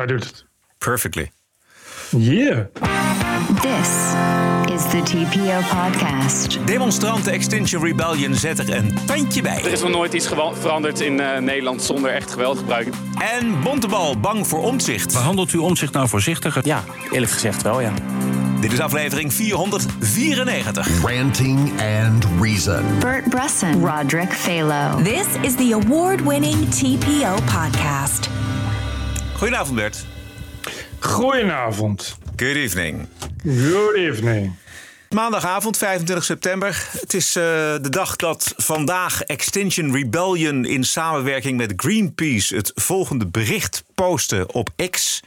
Hij doet het. Perfectly. Yeah. This is the TPO podcast. Demonstranten Extinction Rebellion zet er een tandje bij. Er is nog nooit iets gewa- veranderd in eh, Nederland zonder echt geweld gebruiken. En Bontebal bang voor omzicht. Behandelt u omzicht nou voorzichtiger? Ja, eerlijk gezegd wel, ja. Dit is aflevering 494. Ranting and Reason. Bert Bresson, Roderick Phalo. This is the award winning TPO podcast. Goedenavond Bert. Goedenavond. Good evening. Good evening. Maandagavond, 25 september. Het is eh, de dag dat vandaag Extinction Rebellion in samenwerking met Greenpeace het volgende bericht posten op X.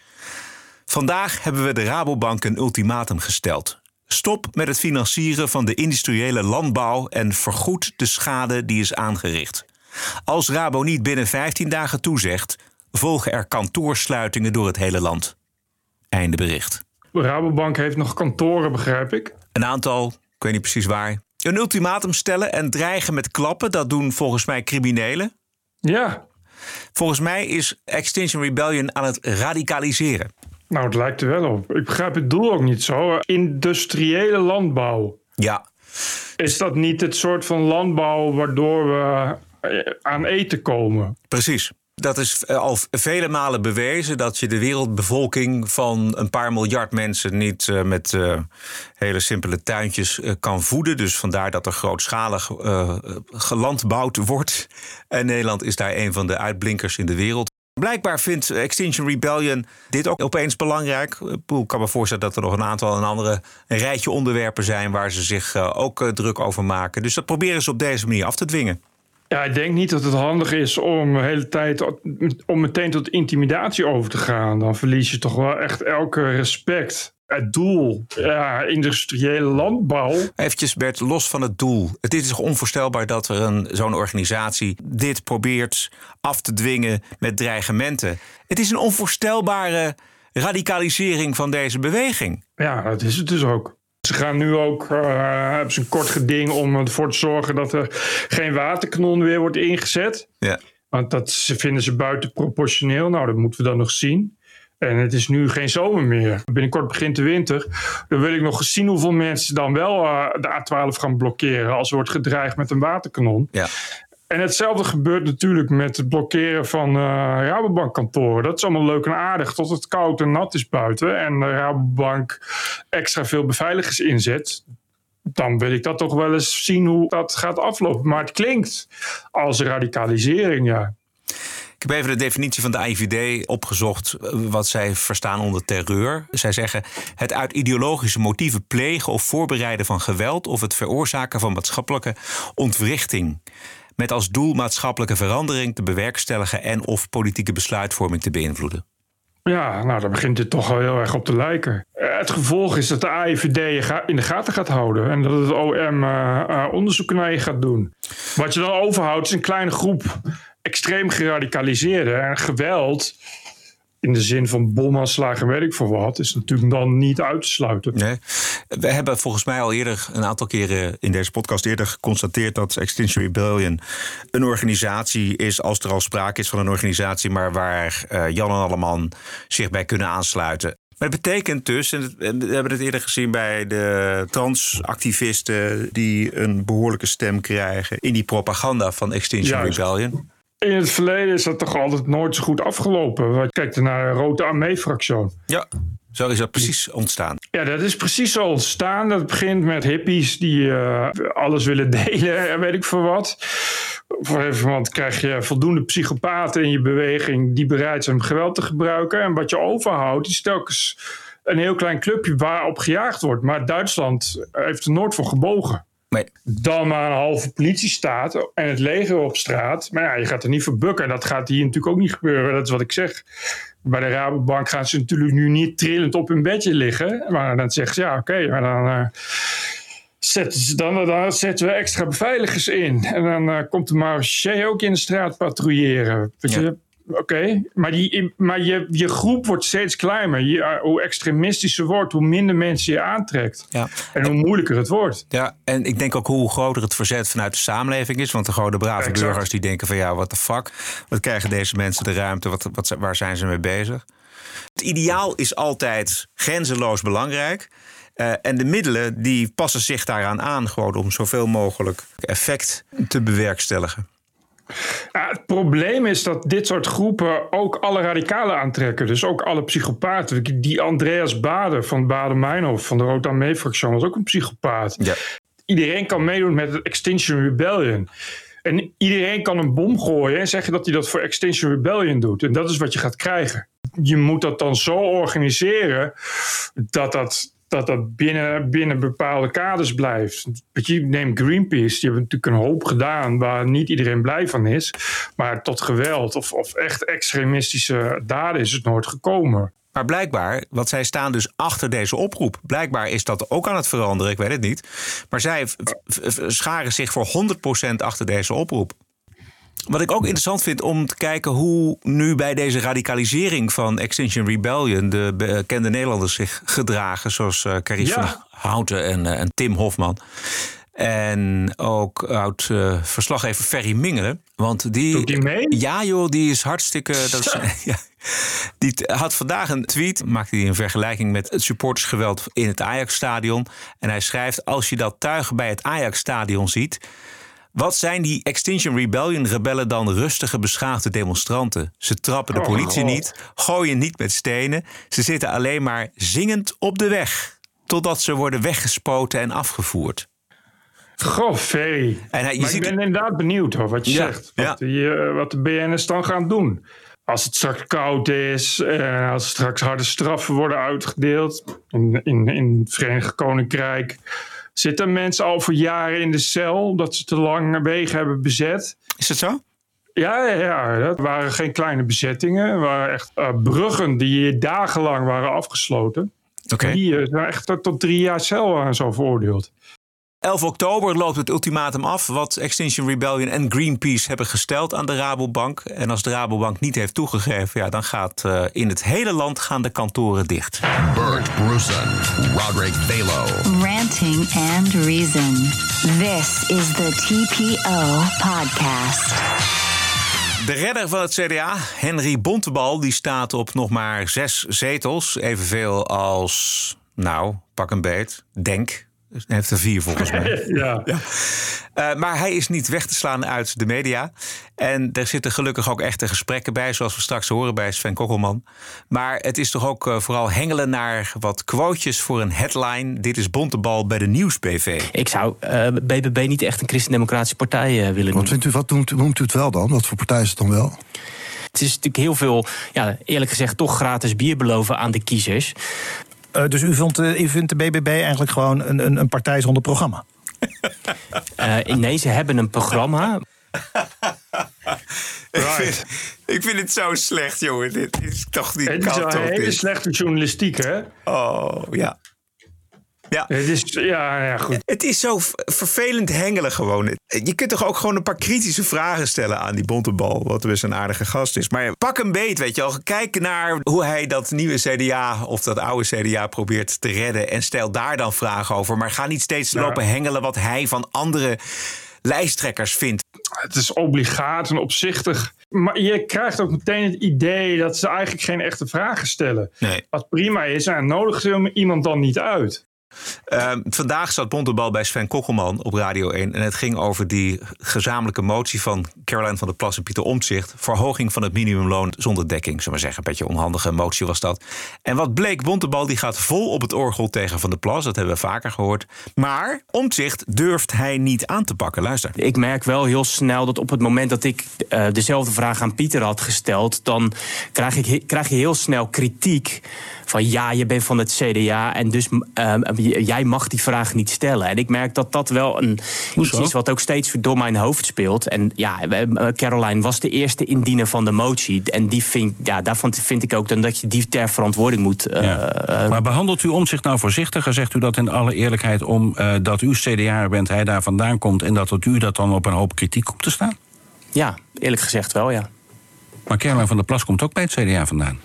Vandaag hebben we de Rabobank een ultimatum gesteld. Stop met het financieren van de industriële landbouw en vergoed de schade die is aangericht. Als Rabo niet binnen 15 dagen toezegt, volgen er kantoorsluitingen door het hele land. Einde bericht. Rabobank heeft nog kantoren, begrijp ik. Een aantal, ik weet niet precies waar. Een ultimatum stellen en dreigen met klappen, dat doen volgens mij criminelen. Ja. Volgens mij is Extinction Rebellion aan het radicaliseren. Nou, het lijkt er wel op. Ik begrijp het doel ook niet zo. Industriële landbouw. Ja, Is dat niet het soort van landbouw waardoor we eh, aan eten komen? precies. Dat is eh, al vele malen bewezen dat je de wereldbevolking van een paar miljard mensen niet eh, met eh, hele simpele tuintjes kan voeden. Dus vandaar dat er grootschalig gelandbouwd wordt. En Nederland is daar een van de uitblinkers in de wereld. Blijkbaar vindt Extinction Rebellion dit ook opeens belangrijk. Ik kan me voorstellen dat er nog een aantal een andere een rijtje onderwerpen zijn waar ze zich ook druk over maken. Dus dat proberen ze op deze manier af te dwingen. Ja, ik denk niet dat het handig is om de hele tijd om meteen tot intimidatie over te gaan. Dan verlies je toch wel echt elke respect. Het doel, ja, industriële landbouw. Eventjes Bert, los van het doel. Het is toch onvoorstelbaar dat er een, zo'n organisatie dit probeert af te dwingen met dreigementen. Het is een onvoorstelbare radicalisering van deze beweging. Ja, dat is het dus ook. Ze gaan nu ook, eh, hebben ze een kort geding om ervoor te zorgen dat er geen waterkanon meer wordt ingezet. Ja. Want dat ze- vinden ze buitenproportioneel. Nou, dat moeten we dan nog zien. En het is nu geen zomer meer. Binnenkort begint de winter. Dan wil ik nog eens zien hoeveel mensen dan wel eh, de A12 gaan blokkeren. Als er wordt gedreigd met een waterkanon. Ja. En hetzelfde gebeurt natuurlijk met het blokkeren van eh Rabobankkantoren. Dat is allemaal leuk en aardig tot het koud en nat is buiten. En de Rabobank extra veel beveiligers inzet. Dan wil ik dat toch wel eens zien hoe dat gaat aflopen. Maar het klinkt als radicalisering, ja. Ik heb even de definitie van de IVD opgezocht, eh, wat zij verstaan onder terreur. Zij zeggen het uit ideologische motieven plegen of voorbereiden van geweld of het veroorzaken van maatschappelijke ontwrichting. Met als doel maatschappelijke verandering te bewerkstelligen en of politieke besluitvorming te beïnvloeden. Ja, nou, daar begint het toch wel heel erg op te lijken. Eh, Het gevolg is dat de AIVD je ga- in de gaten gaat houden. En dat het OM eh, eh, onderzoek naar je gaat doen. Wat je dan overhoudt is een kleine groep extreem geradicaliseerden. En geweld, in de zin van bomaanslagen en weet ik veel wat... is natuurlijk dan niet uit te sluiten. Nee. We hebben volgens mij al eerder een aantal keren in deze podcast eerder geconstateerd dat Extinction Rebellion een organisatie is, als er al sprake is van een organisatie, maar waar eh, Jan en Alleman zich bij kunnen aansluiten. Maar het betekent dus, en we hebben het eerder gezien bij de transactivisten die een behoorlijke stem krijgen in die propaganda van Extinction Juist. Rebellion. In het verleden is dat toch altijd nooit zo goed afgelopen. Kijk naar de Rode Armee-fractie. Ja, zo is dat precies ontstaan. Ja, dat is precies zo ontstaan. Dat begint met hippies die eh, alles willen delen en weet ik veel wat. Voor even, want krijg je voldoende psychopaten in je beweging die bereid zijn om geweld te gebruiken. En wat je overhoudt is telkens een heel klein clubje waarop gejaagd wordt. Maar Duitsland heeft er nooit voor gebogen. Nee. Dan maar een halve politiestaat en het leger op straat. Maar ja, je gaat er niet voor bukken. En dat gaat hier natuurlijk ook niet gebeuren. Dat is wat ik zeg. Bij de Rabobank gaan ze natuurlijk nu niet trillend op hun bedje liggen. Maar dan zeggen ze, ja oké, maar dan... eh, zetten ze dan, dan zetten we extra beveiligers in. En dan eh, komt de marché ook in de straat patrouilleren. Weet Ja. Oké, maar, die, maar je, je groep wordt steeds kleiner. Je, eh, hoe extremistischer wordt, hoe minder mensen je aantrekt. Ja. En hoe moeilijker het wordt. Ja, en ik denk ook hoe groter het verzet vanuit de samenleving is. Want de gewone brave Exact. burgers die denken van ja, what the fuck. Wat krijgen deze mensen de ruimte? Wat, wat, waar zijn ze mee bezig? Het ideaal is altijd grenzeloos belangrijk. Uh, en de middelen die passen zich daaraan aan, gewoon om zoveel mogelijk effect te bewerkstelligen. Ja, het probleem is dat dit soort groepen ook alle radicalen aantrekken. Dus ook alle psychopaten. Die Andreas Bade van Baden-Meinhof van de Rood Armee-fractie was ook een psychopaat. Ja. Iedereen kan meedoen met het Extinction Rebellion. En iedereen kan een bom gooien en zeggen dat hij dat voor Extinction Rebellion doet. En dat is wat je gaat krijgen. Je moet dat dan zo organiseren dat dat dat dat binnen, binnen bepaalde kaders blijft. Je neemt Greenpeace, die hebben natuurlijk een hoop gedaan waar niet iedereen blij van is. Maar tot geweld of, of echt extremistische daden is het nooit gekomen. Maar blijkbaar, want zij staan dus achter deze oproep. Blijkbaar is dat ook aan het veranderen, ik weet het niet. Maar zij scharen zich voor 100% achter deze oproep. Wat ik ook interessant vind om te kijken hoe nu bij deze radicalisering van Extinction Rebellion de bekende Nederlanders zich gedragen, zoals uh, Carice van Houten en, uh, en Tim Hofman. En ook oud uh, verslaggever Ferry Mingelen. Want die. Doet die mee? Ja, joh, die is hartstikke. Dat is, ja, die had vandaag een tweet, maakte hij een vergelijking met het supportersgeweld in het Ajax-stadion. En hij schrijft: Als je dat tuig bij het Ajax-stadion ziet wat zijn die Extinction Rebellion rebellen dan rustige, beschaafde demonstranten? Ze trappen de oh, politie niet, gooien niet met stenen. Ze zitten alleen maar zingend op de weg. Totdat ze worden weggespoten en afgevoerd. Goh, Ferry. En hij, je ziet ik ben inderdaad benieuwd hoor, wat je zegt. Wat, ja. wat de BNS dan gaan doen. Als het straks koud is, en als straks harde straffen worden uitgedeeld in, in, in het Verenigd Koninkrijk Zitten mensen al voor jaren in de cel omdat ze te lang wegen hebben bezet? Is dat zo? Ja, ja, ja, dat waren geen kleine bezettingen. Het waren echt uh, bruggen die dagenlang waren afgesloten. Oké. Die uh, waren echt tot, tot drie jaar cel aan zo veroordeeld. 11 oktober loopt het ultimatum af wat Extinction Rebellion en Greenpeace hebben gesteld aan de Rabobank. En als de Rabobank niet heeft toegegeven, ja, dan gaat uh, in het hele land gaan de kantoren dicht. Bert Brussen, Roderick Balo. Ranting and Reason. This is the TPO podcast. De redder van het CDA, Henry Bontebal, die staat op nog maar zes zetels. Evenveel als, nou, pak een beet, denk hij heeft er vier volgens mij. ja. ja. Uh, maar hij is niet weg te slaan uit de media. En er zitten gelukkig ook echte gesprekken bij, zoals we straks horen bij Sven Kokkelman. Maar het is toch ook uh, vooral hengelen naar wat quotejes voor een headline. Dit is Bontebal bij de Nieuws-BV. Ik zou uh, eh, BBB niet echt een christendemocratische partij willen Wat, vindt u, wat noemt, noemt u het wel dan? Wat voor partij is het dan wel? Het is natuurlijk heel veel, ja, eerlijk gezegd, toch gratis bier beloven aan de kiezers. Uh, dus u vindt, uh, u vindt de BBB eigenlijk gewoon een, een, een partij zonder programma? Uh, nee, ze hebben een programma. Right. ik, vind, het zo slecht, jongen. Dit is toch niet Het is een hele slechte journalistiek, hè? Oh, ja. Ja. Het is, ja, ja, goed. Het is zo vervelend hengelen gewoon. Je kunt toch ook gewoon een paar kritische vragen stellen aan die Bontebal. Wat best een aardige gast is. Maar pak een beet, weet je wel. Kijk naar hoe hij dat nieuwe CDA of dat oude CDA probeert te redden. En stel daar dan vragen over. Maar ga niet steeds lopen hengelen wat hij van andere lijsttrekkers vindt. Het is obligaat en opzichtig. Maar je krijgt ook meteen het idee dat ze eigenlijk geen echte vragen stellen. Nee. Wat prima is, en nodig ze iemand dan niet uit. Uh, vandaag zat Bontebal bij Sven Kokkelman op Radio 1. En het ging over die gezamenlijke motie van Caroline van der Plas en Pieter Omtzigt. Verhoging van het minimumloon zonder dekking. Zullen we zeggen. Een beetje onhandige motie was dat. En wat bleek, Bontebal die gaat vol op het orgel tegen Van der Plas. Dat hebben we vaker gehoord. Maar Omtzigt durft hij niet aan te pakken. Luister. Ik merk wel heel snel dat op het moment dat ik uh, dezelfde vraag aan Pieter had gesteld. dan krijg, ik, krijg je heel snel kritiek van ja, je bent van het CDA en dus uh, jij mag die vraag niet stellen. En ik merk dat dat wel een, iets is wat ook steeds door mijn hoofd speelt. En ja, Caroline was de eerste indiener van de motie. En die vind, ja, daarvan vind ik ook dan dat je die ter verantwoording moet. Uh, ja. maar behandelt u om zich nou voorzichtiger? Zegt u dat in alle eerlijkheid om uh, dat u CDA bent, hij daar vandaan komt en dat het u dat dan op een hoop kritiek komt te staan? Ja, eerlijk gezegd wel, ja. Maar Caroline van der Plas komt ook bij het CDA vandaan.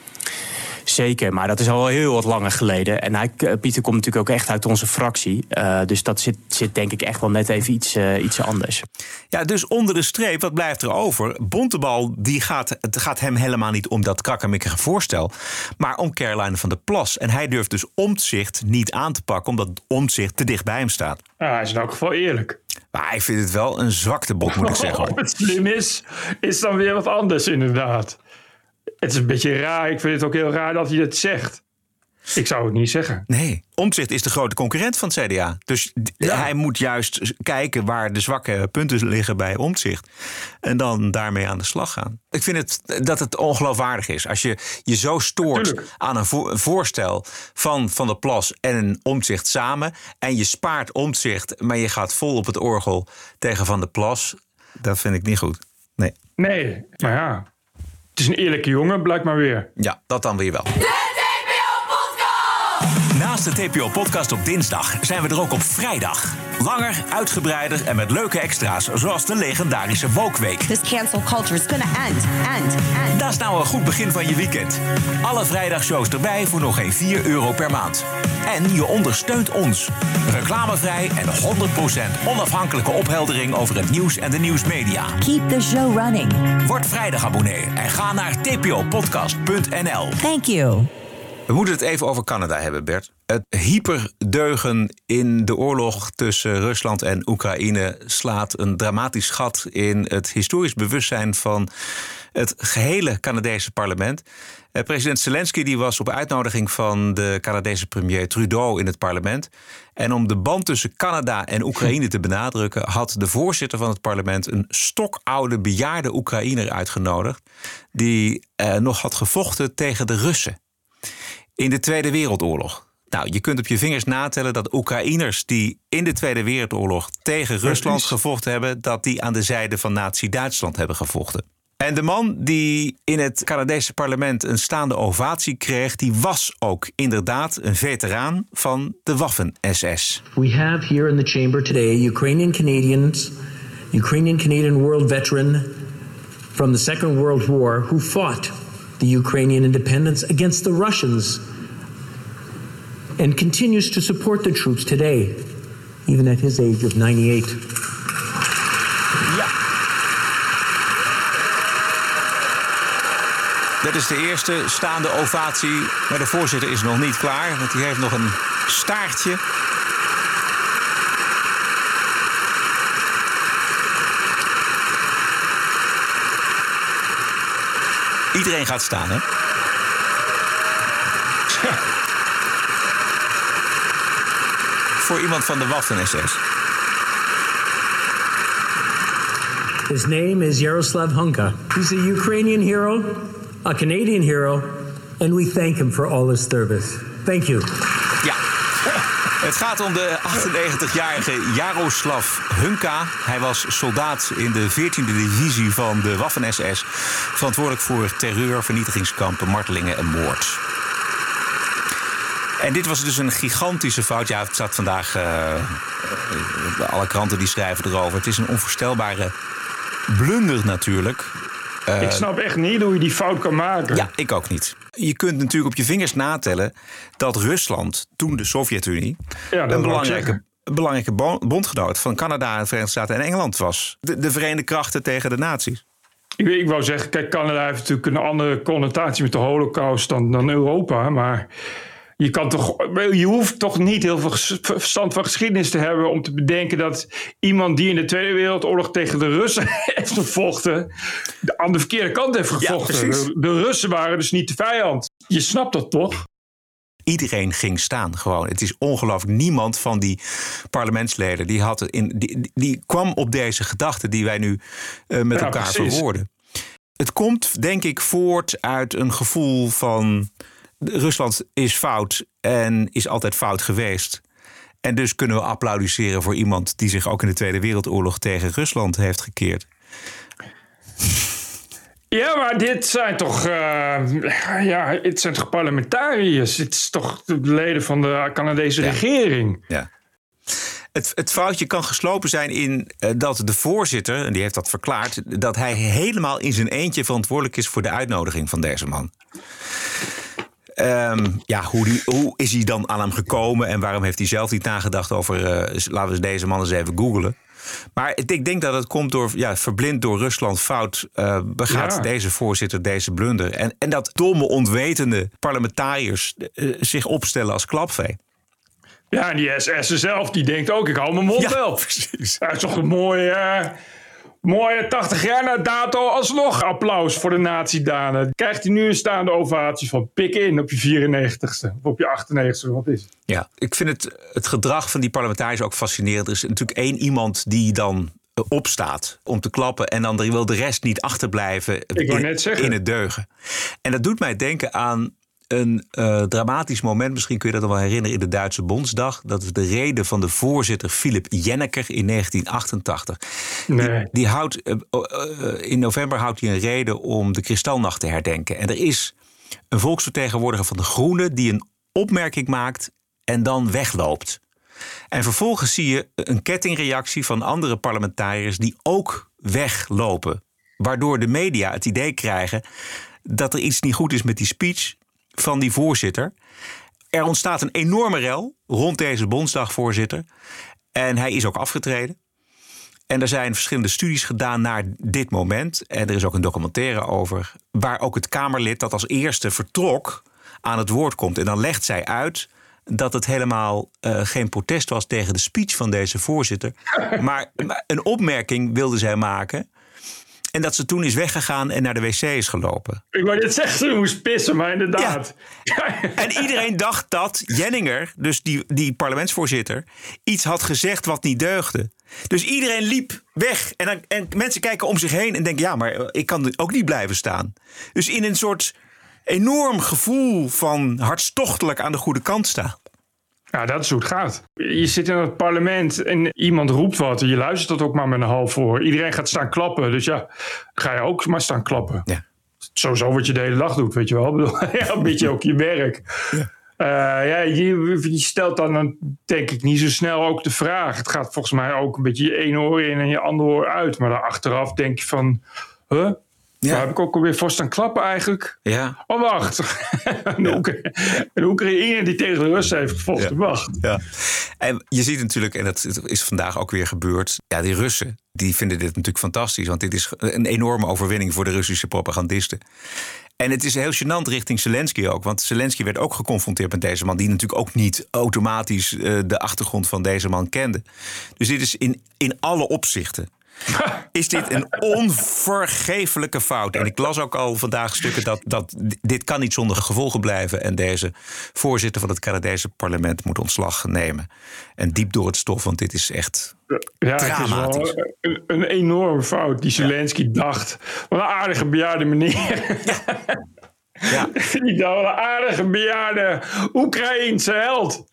Zeker, maar dat is al heel wat langer geleden. En hij, eh, Pieter komt natuurlijk ook echt uit onze fractie. Uh, dus dat zit, zit denk ik echt wel net even iets, uh, iets anders. Ja, dus onder de streep, wat blijft er over? Bontebal, die gaat, het gaat hem helemaal niet om dat krakkemikkige voorstel... maar om Caroline van der Plas. En hij durft dus omzicht niet aan te pakken... omdat omzicht te dicht bij hem staat. Ja, hij is in elk geval eerlijk. Maar ik vind het wel een zwakte bot, moet ik zeggen. Of het slim is, is dan weer wat anders inderdaad. Het is een beetje raar. Ik vind het ook heel raar dat hij het zegt. Ik zou het niet zeggen. Nee, Omtzigt is de grote concurrent van het CDA. Dus hij moet juist kijken waar de zwakke punten liggen bij Omtzigt. En dan daarmee aan de slag gaan. Ik vind het, dat het ongeloofwaardig is. Als je je zo stoort aan een, voorstel van Van der Plas en een Omtzigt samen. En je spaart Omtzigt, maar je gaat vol op het orgel tegen Van der Plas. Dat vind ik niet goed. Nee. Nee, maar ja. Het is een eerlijke jongen, blijkt maar weer. Ja, dat dan weer wel. Naast de TPO-podcast op dinsdag zijn we er ook op vrijdag. Langer, uitgebreider en met leuke extra's, zoals de legendarische Woke-week. This cancel culture is gonna end, end, end. Dat is nou een goed begin van je weekend. Alle vrijdagshows erbij voor nog geen 4 euro per maand. En je ondersteunt ons. Reclamevrij en 100% onafhankelijke opheldering over het nieuws en de nieuwsmedia. Keep the show running. Word vrijdag abonnee en ga naar tpopodcast.nl. Thank you. We moeten het even over Canada hebben, Bert. Het hyperdeugen in de oorlog tussen Rusland en Oekraïne slaat een dramatisch gat in het historisch bewustzijn van het gehele Canadese parlement. Eh, president Zelensky die was op uitnodiging van de Canadese premier Trudeau in het parlement. En om de band tussen Canada en Oekraïne te benadrukken, had de voorzitter van het parlement een stokoude bejaarde Oekraïner uitgenodigd. die eh, nog had gevochten tegen de Russen in de Tweede Wereldoorlog. Nou, je kunt op je vingers natellen dat Oekraïners die in de Tweede Wereldoorlog tegen Rusland gevochten hebben, dat die aan de zijde van Nazi-Duitsland hebben gevochten. En de man die in het Canadese parlement een staande ovatie kreeg, die was ook inderdaad een veteraan van de Waffen-SS. We have here in the chamber today Ukrainian Canadians, Ukrainian Canadian world veteran from the Second World War who fought the Ukrainian independence against the Russians and continues to support the troops today, even at his age of 98. Ja. Dat is de eerste staande ovatie, maar de voorzitter is nog niet klaar, want hij heeft nog een staartje. Iedereen gaat staan, hè? Voor iemand van de Waffen-SS. His name is Yaroslav Hunka. He's a Ukrainian hero, a Canadian hero, and we thank him for all his service. Thank you. Het gaat om de 98-jarige Jaroslav Hunka. Hij was soldaat in de 14e divisie van de Waffen-SS. Verantwoordelijk voor terreur, vernietigingskampen, martelingen en moord. En dit was dus een gigantische fout. Ja, het staat vandaag. Uh, alle kranten die schrijven erover. Het is een onvoorstelbare blunder natuurlijk. Uh, ik snap echt niet hoe je die fout kan maken. Ja, ik ook niet. Je kunt natuurlijk op je vingers natellen dat Rusland, toen de Sovjet-Unie, ja, een belangrijke, belangrijke bondgenoot van Canada, de Verenigde Staten en Engeland was. De, de Verenigde Krachten tegen de nazi's. Ik, ik wou zeggen, kijk, Canada heeft natuurlijk een andere connotatie met de Holocaust dan, dan Europa. Maar je, kan toch, je hoeft toch niet heel veel verstand van geschiedenis te hebben om te bedenken dat iemand die in de Tweede Wereldoorlog tegen de Russen heeft gevochten, aan de verkeerde kant heeft gevochten. de, de Russen waren dus niet de vijand. Je snapt dat toch? iedereen ging staan. Gewoon. Het is ongelooflijk. Niemand van die parlementsleden die, had in, die, die kwam op deze gedachten die wij nu uh, met ja, elkaar precies. verwoorden. Het komt, denk ik, voort uit een gevoel van. Rusland is fout en is altijd fout geweest. En dus kunnen we applaudisseren voor iemand die zich ook in de Tweede Wereldoorlog tegen Rusland heeft gekeerd. Ja, maar dit zijn toch, uh, ja, het zijn toch parlementariërs? Het is toch de leden van de Canadese ja. regering? Ja. Het, het, foutje kan geslopen zijn in uh, dat de voorzitter, en die heeft dat verklaard, dat hij helemaal in zijn eentje verantwoordelijk is voor de uitnodiging van deze man. Ehm, ja, hoe, die, hoe is hij dan aan hem gekomen en waarom heeft hij zelf niet nagedacht over. eh, laten we deze man eens even googlen. Maar ik denk dat het komt door, ja, verblind door Rusland fout, eh, begaat Ja. deze voorzitter deze blunder. En, en dat domme, onwetende parlementariërs eh, zich opstellen als klapvee. Ja, en die SS zelf, die denkt ook, ik hou mijn mond Ja, wel. precies. Het is toch een mooie, eh, mooie 80 jaar na dato alsnog applaus voor de nazi-danen. Krijgt hij nu een staande ovatie van pik in op je 94ste of op je 98ste, wat is het? Ja, ik vind het, het gedrag van die parlementariërs ook fascinerend. Er is natuurlijk één iemand die dan eh, opstaat om te klappen... en dan wil de rest niet achterblijven in, net zeggen. in het deugen. En dat doet mij denken aan een eh, dramatisch moment. Misschien kun je dat nog wel herinneren in de Duitse Bondsdag. Dat is de reden van de voorzitter Philip Jenneker in 1988. Nee. Die, die houdt, eh, eh, in november houdt hij een reden om de Kristalnacht te herdenken. En er is een volksvertegenwoordiger van de Groenen... die een opmerking maakt en dan wegloopt. En vervolgens zie je een kettingreactie van andere parlementariërs die ook weglopen. Waardoor de media het idee krijgen dat er iets niet goed is met die speech van die voorzitter. Er ontstaat een enorme rel rond deze Bondsdagvoorzitter. En hij is ook afgetreden. En er zijn verschillende studies gedaan naar dit moment. En er is ook een documentaire over. Waar ook het Kamerlid dat als eerste vertrok aan het woord komt. En dan legt zij uit dat het helemaal eh, geen protest was tegen de speech van deze voorzitter. Maar, maar een opmerking wilde zij maken. En dat ze toen is weggegaan en naar de wc is gelopen. Ik wou net zeggen, ze moest pissen, maar inderdaad. En iedereen dacht dat Jenninger, dus die, die parlementsvoorzitter, iets had gezegd wat niet deugde. Dus iedereen liep weg. En, dan, en mensen kijken om zich heen en denken: ja, maar ik kan ook niet blijven staan. Dus in een soort enorm gevoel van hartstochtelijk aan de goede kant staan. Ja, dat is hoe het gaat. Je zit in het parlement en iemand roept wat. En je luistert dat ook maar met een half voor. Iedereen gaat staan klappen. Dus ja, ga je ook maar staan klappen. Ja. Sowieso wat je de hele dag doet, weet je wel. Ik bedoel, ja, een beetje ook je werk. Eh, ja, je, je stelt dan, dan denk ik niet zo snel ook de vraag. Het gaat volgens mij ook een beetje je ene oor in en je andere oor uit. Maar dan achteraf denk je van... Huh? Ja. Waar heb ik ook alweer voor staan klappen eigenlijk? Ja. Oh, wacht. een, een Oekraïne die tegen de Russen heeft gevochten. Wacht. Ja. En je ziet natuurlijk, en dat is vandaag ook weer gebeurd. Ja, die Russen die vinden dit natuurlijk fantastisch. Want dit is een enorme overwinning voor de Russische propagandisten. En het is heel gênant richting Zelensky ook. Want Zelensky werd ook geconfronteerd met deze man. Die natuurlijk ook niet automatisch eh, de achtergrond van deze man kende. Dus dit is in, in alle opzichten. Is dit een onvergeeflijke fout? En ik las ook al vandaag stukken dat, dat dit kan niet zonder gevolgen blijven. En deze voorzitter van het Canadese parlement moet ontslag nemen. En diep door het stof, want dit is echt Ja, het is Dramatisch. wel een, een enorme fout die Zelensky dacht. Wat een aardige bejaarde meneer. Ja. die wat een aardige bejaarde Oekraïense held.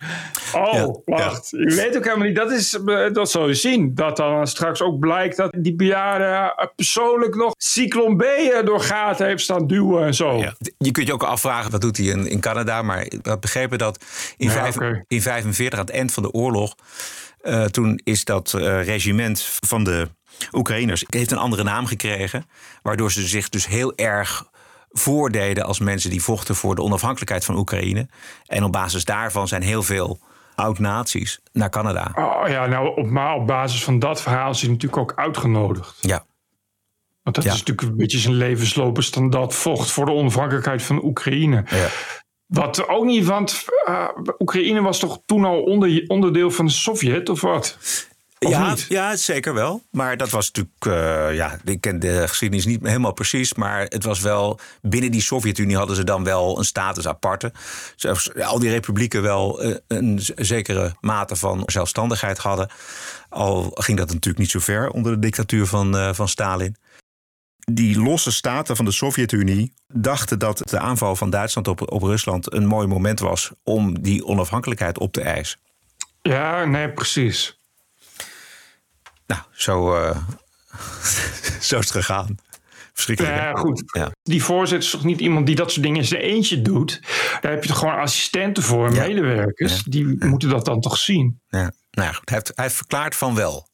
Oh, Ja, wacht. Je weet ook helemaal niet. Dat, is, eh, dat zal je zien. Dat dan straks ook blijkt dat die bejaarde eh, persoonlijk nog Cyclone B eh, door gaten heeft staan duwen en zo. Ja. Je kunt je ook afvragen, wat doet hij in, in Canada? Maar ik had begrepen dat in, Ja, vijf, oké. in 45, aan het eind van de oorlog... toen is dat regiment van de Oekraïners... heeft een andere naam gekregen... waardoor ze zich dus heel erg voordeden als mensen die vochten voor de onafhankelijkheid van Oekraïne. En op basis daarvan zijn heel veel oud-naties naar Canada. Oh ja, nou, op, maar op basis van dat verhaal is hij natuurlijk ook uitgenodigd. Ja, Want dat Ja. is natuurlijk een beetje zijn levensloop is dan dat vocht voor de onafhankelijkheid van Oekraïne. ja. Wat ook niet, want eh, Oekraïne was toch toen al onder, onderdeel van de Sovjet of wat? Ja, niet? ja, zeker wel. Maar dat was natuurlijk, eh, ja, ik ken de geschiedenis niet helemaal precies. Maar het was wel, binnen die Sovjet-Unie hadden ze dan wel een status aparte. Zelfs al die republieken wel eh, een zekere mate van zelfstandigheid hadden. Al ging dat natuurlijk niet zo ver onder de dictatuur van, eh, van Stalin. Die losse staten van de Sovjet-Unie dachten dat de aanval van Duitsland op, op Rusland een mooi moment was om die onafhankelijkheid op te eisen. Ja, nee, precies. Nou, zo, eh, zo is het gegaan. Verschrikkelijk. Ja, goed. Ja. Die voorzitter is toch niet iemand die dat soort dingen in zijn eentje doet? Daar heb je toch gewoon assistenten voor, Ja. medewerkers. Die moeten dat dan toch zien? Ja. Nou ja, goed, hij, heeft, hij heeft verklaard van wel.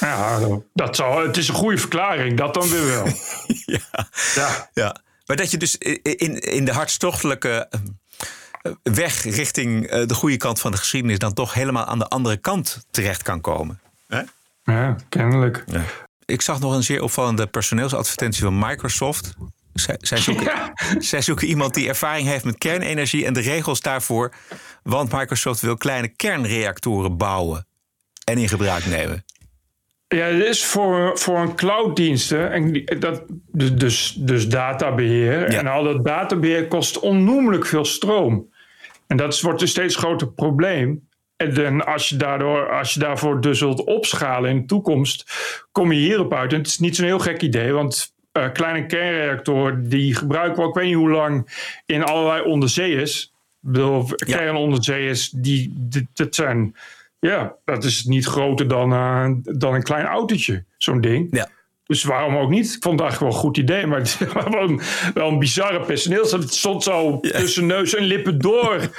Ja, dat zal, het is een goede verklaring, dat dan weer wel. ja. Ja. ja. Maar dat je dus in, in de hartstochtelijke eh, weg richting eh, de goede kant van de geschiedenis dan toch helemaal aan de andere kant terecht kan komen. Hè? Ja, kennelijk. Ja. Ik zag nog een zeer opvallende personeelsadvertentie van Microsoft. Zij, zij, zoeken, zij zoeken iemand die ervaring heeft met kernenergie en de regels daarvoor. Want Microsoft wil kleine kernreactoren bouwen en in gebruik nemen. Ja, dit is voor, voor een clouddiensten. En dat, dus, dus, databeheer. En al dat databeheer kost onnoemelijk veel stroom. En dat wordt een steeds groter probleem. En dan als, je daardoor, als je daarvoor dus wilt opschalen in de toekomst, kom je hierop uit. En het is niet zo'n heel gek idee, want eh, kleine kernreactoren die gebruiken we, ik weet niet hoe lang, in allerlei onderzeeërs. Ik bedoel, kernonderzeeërs, die, dat zijn, ja, dat is niet groter dan, eh, dan een klein autootje, zo'n ding. Ja. Dus waarom ook niet? Ik vond het eigenlijk wel een goed idee, maar het was wel een, wel een bizarre personeel. Het stond zo tussen neus en lippen door.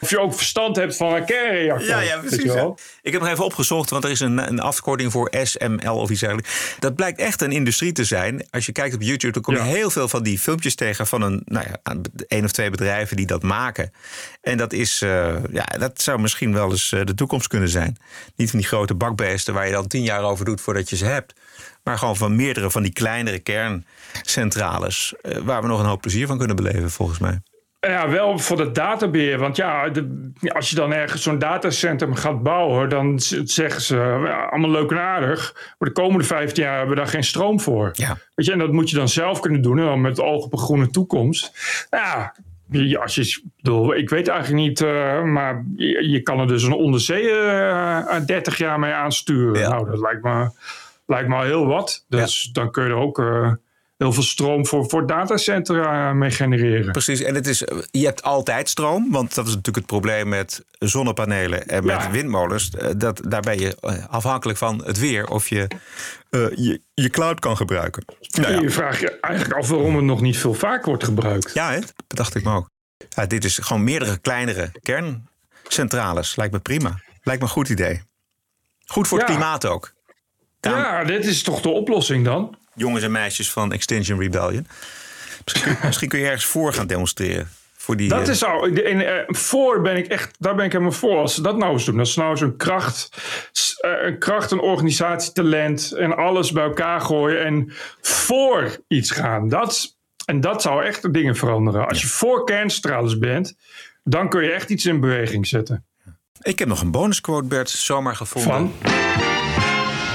Of je ook verstand hebt van een kernreactor. Ja, ja, precies. ja. Ik heb nog even opgezocht, want er is een, een afkorting voor SML of iets dergelijks. Dat blijkt echt een industrie te zijn. Als je kijkt op YouTube, dan kom je heel veel van die filmpjes tegen van een, nou ja, één of twee bedrijven die dat maken. En dat is, eh, ja, dat zou misschien wel eens eh, de toekomst kunnen zijn. Niet van die grote bakbeesten waar je dan tien jaar over doet voordat je ze hebt. Maar gewoon van meerdere van die kleinere kerncentrales. eh, waar we nog een hoop plezier van kunnen beleven, volgens mij. Ja, wel voor het databeheer. Want ja, de- als je dan ergens zo'n datacentrum gaat bouwen, dan zeggen ze ja, allemaal leuk en aardig. Maar de komende 15 jaar hebben we daar geen stroom voor. Ja. Weet je, en dat moet je dan zelf kunnen doen, en dan met oog op een groene toekomst. Ja. Als je, ik bedoel, ik weet eigenlijk niet, eh, maar je, je kan er dus een onderzee eh 30 jaar mee aansturen. Nou, dat lijkt me, lijkt me al heel wat. Dus dan kun je er ook eh, heel veel stroom voor, voor datacentra mee genereren. Precies, en het is, je hebt altijd stroom, want dat is natuurlijk het probleem met zonnepanelen en met Ja. windmolens. Eh, Dat, daar ben je eh, afhankelijk van het weer of je eh, je, je cloud kan gebruiken. Nou ja. Je vraagt je eigenlijk af waarom het nog niet veel vaker wordt gebruikt. Ja, hè? dat dacht ik me ook. Ja, dit is gewoon meerdere kleinere kerncentrales. Lijkt me prima. Lijkt me een goed idee. Goed voor het klimaat ook. Ja, dit is toch de oplossing dan? Jongens en meisjes van Extinction Rebellion. Misschien, misschien kun je ergens voor gaan demonstreren. Voor die, Dat eh, is al. eh, voor ben ik echt. Daar ben ik helemaal voor. Als ze dat nou eens doen. Als ze nou zo'n kracht. eh, een kracht, een organisatietalent. en alles bij elkaar gooien. en voor iets gaan. Dat, en dat zou echt de dingen veranderen. Als je voor kerncentrales bent. dan kun je echt iets in beweging zetten. Ik heb nog een bonusquote, Bert, zomaar gevonden. Van?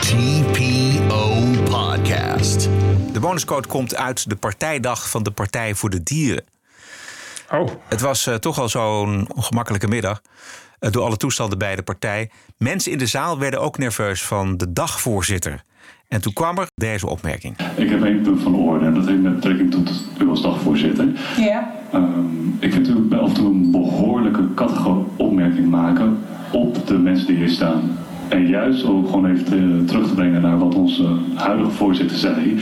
TPO Podcast. De bonusquote komt uit de partijdag van de Partij voor de Dieren. Oh. Het was eh, toch al zo'n ongemakkelijke middag. eh, door alle toestanden bij de partij. Mensen in de zaal werden ook nerveus van de dagvoorzitter. En toen kwam er deze opmerking. Ik heb één punt van de orde en dat heeft met betrekking tot u als dagvoorzitter. Ja. Ehm, ik vind u af en toe een behoorlijke kattige opmerking maken op de mensen die hier staan. En juist ook gewoon even te- terug te brengen naar wat onze huidige voorzitter zei.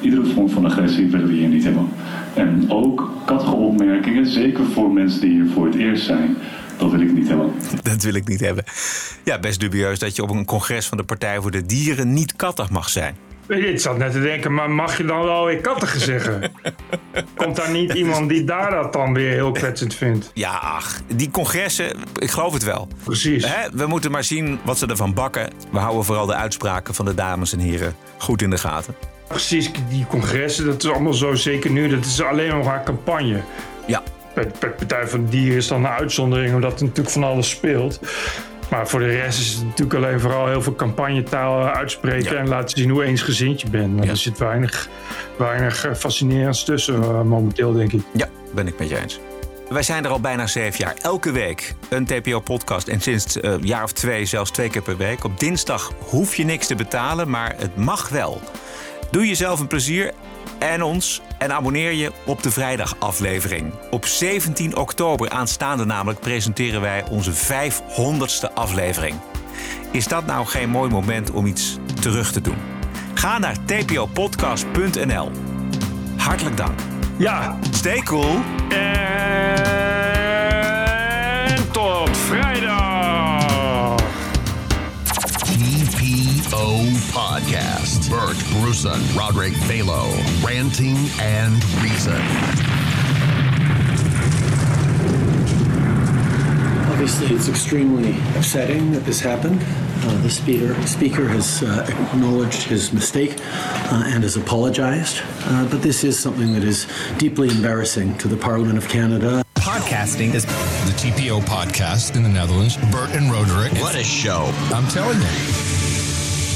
Iedere vorm van agressie willen we hier niet hebben. En ook kattige opmerkingen, zeker voor mensen die hier voor het eerst zijn, dat wil ik niet hebben. Dat wil ik niet hebben. Ja, best dubieus dat je op een congres van de Partij voor de Dieren niet kattig mag zijn. Ik zat net te denken, maar mag je dan wel weer kattigen zeggen? Komt daar niet iemand die daar dat dan weer heel kwetsend vindt? Ja, ach, die congressen, ik geloof het wel. Precies. Hè, we moeten maar zien wat ze ervan bakken. We houden vooral de uitspraken van de dames en heren goed in de gaten. Precies, die congressen, dat is allemaal zo, zeker nu, dat is alleen nog maar campagne. Ja. Bij bij de Partij van de Dieren is dan een uitzondering, omdat er natuurlijk van alles speelt. Maar voor de rest is het natuurlijk alleen vooral heel veel campagnetaal uitspreken en laten zien hoe eensgezind je bent. Er zit weinig, weinig eh, fascinerends tussen eh, momenteel, denk ik. Ja, ben ik met je eens. Wij zijn er al bijna zeven jaar. Elke week een TPO-podcast. En sinds eh, een jaar of twee, zelfs twee keer per week. Op dinsdag hoef je niks te betalen, maar het mag wel. Doe jezelf een plezier en ons en abonneer je op de vrijdagaflevering. Op 17 oktober aanstaande namelijk presenteren wij onze 500ste aflevering. Is dat nou geen mooi moment om iets terug te doen? Ga naar tpopodcast.nl. Hartelijk dank. Ja. Stay cool. En Podcast. Bert Brussen. Wilson, Roderick Balo, ranting and reason. Obviously, it's extremely upsetting that this happened. Uh, the speaker, speaker has uh, acknowledged his mistake uh, and has apologized. Uh, but this is something that is deeply embarrassing to the Parliament of Canada. Podcasting is the TPO podcast in the Netherlands. Bert and Roderick. What a show. I'm telling you.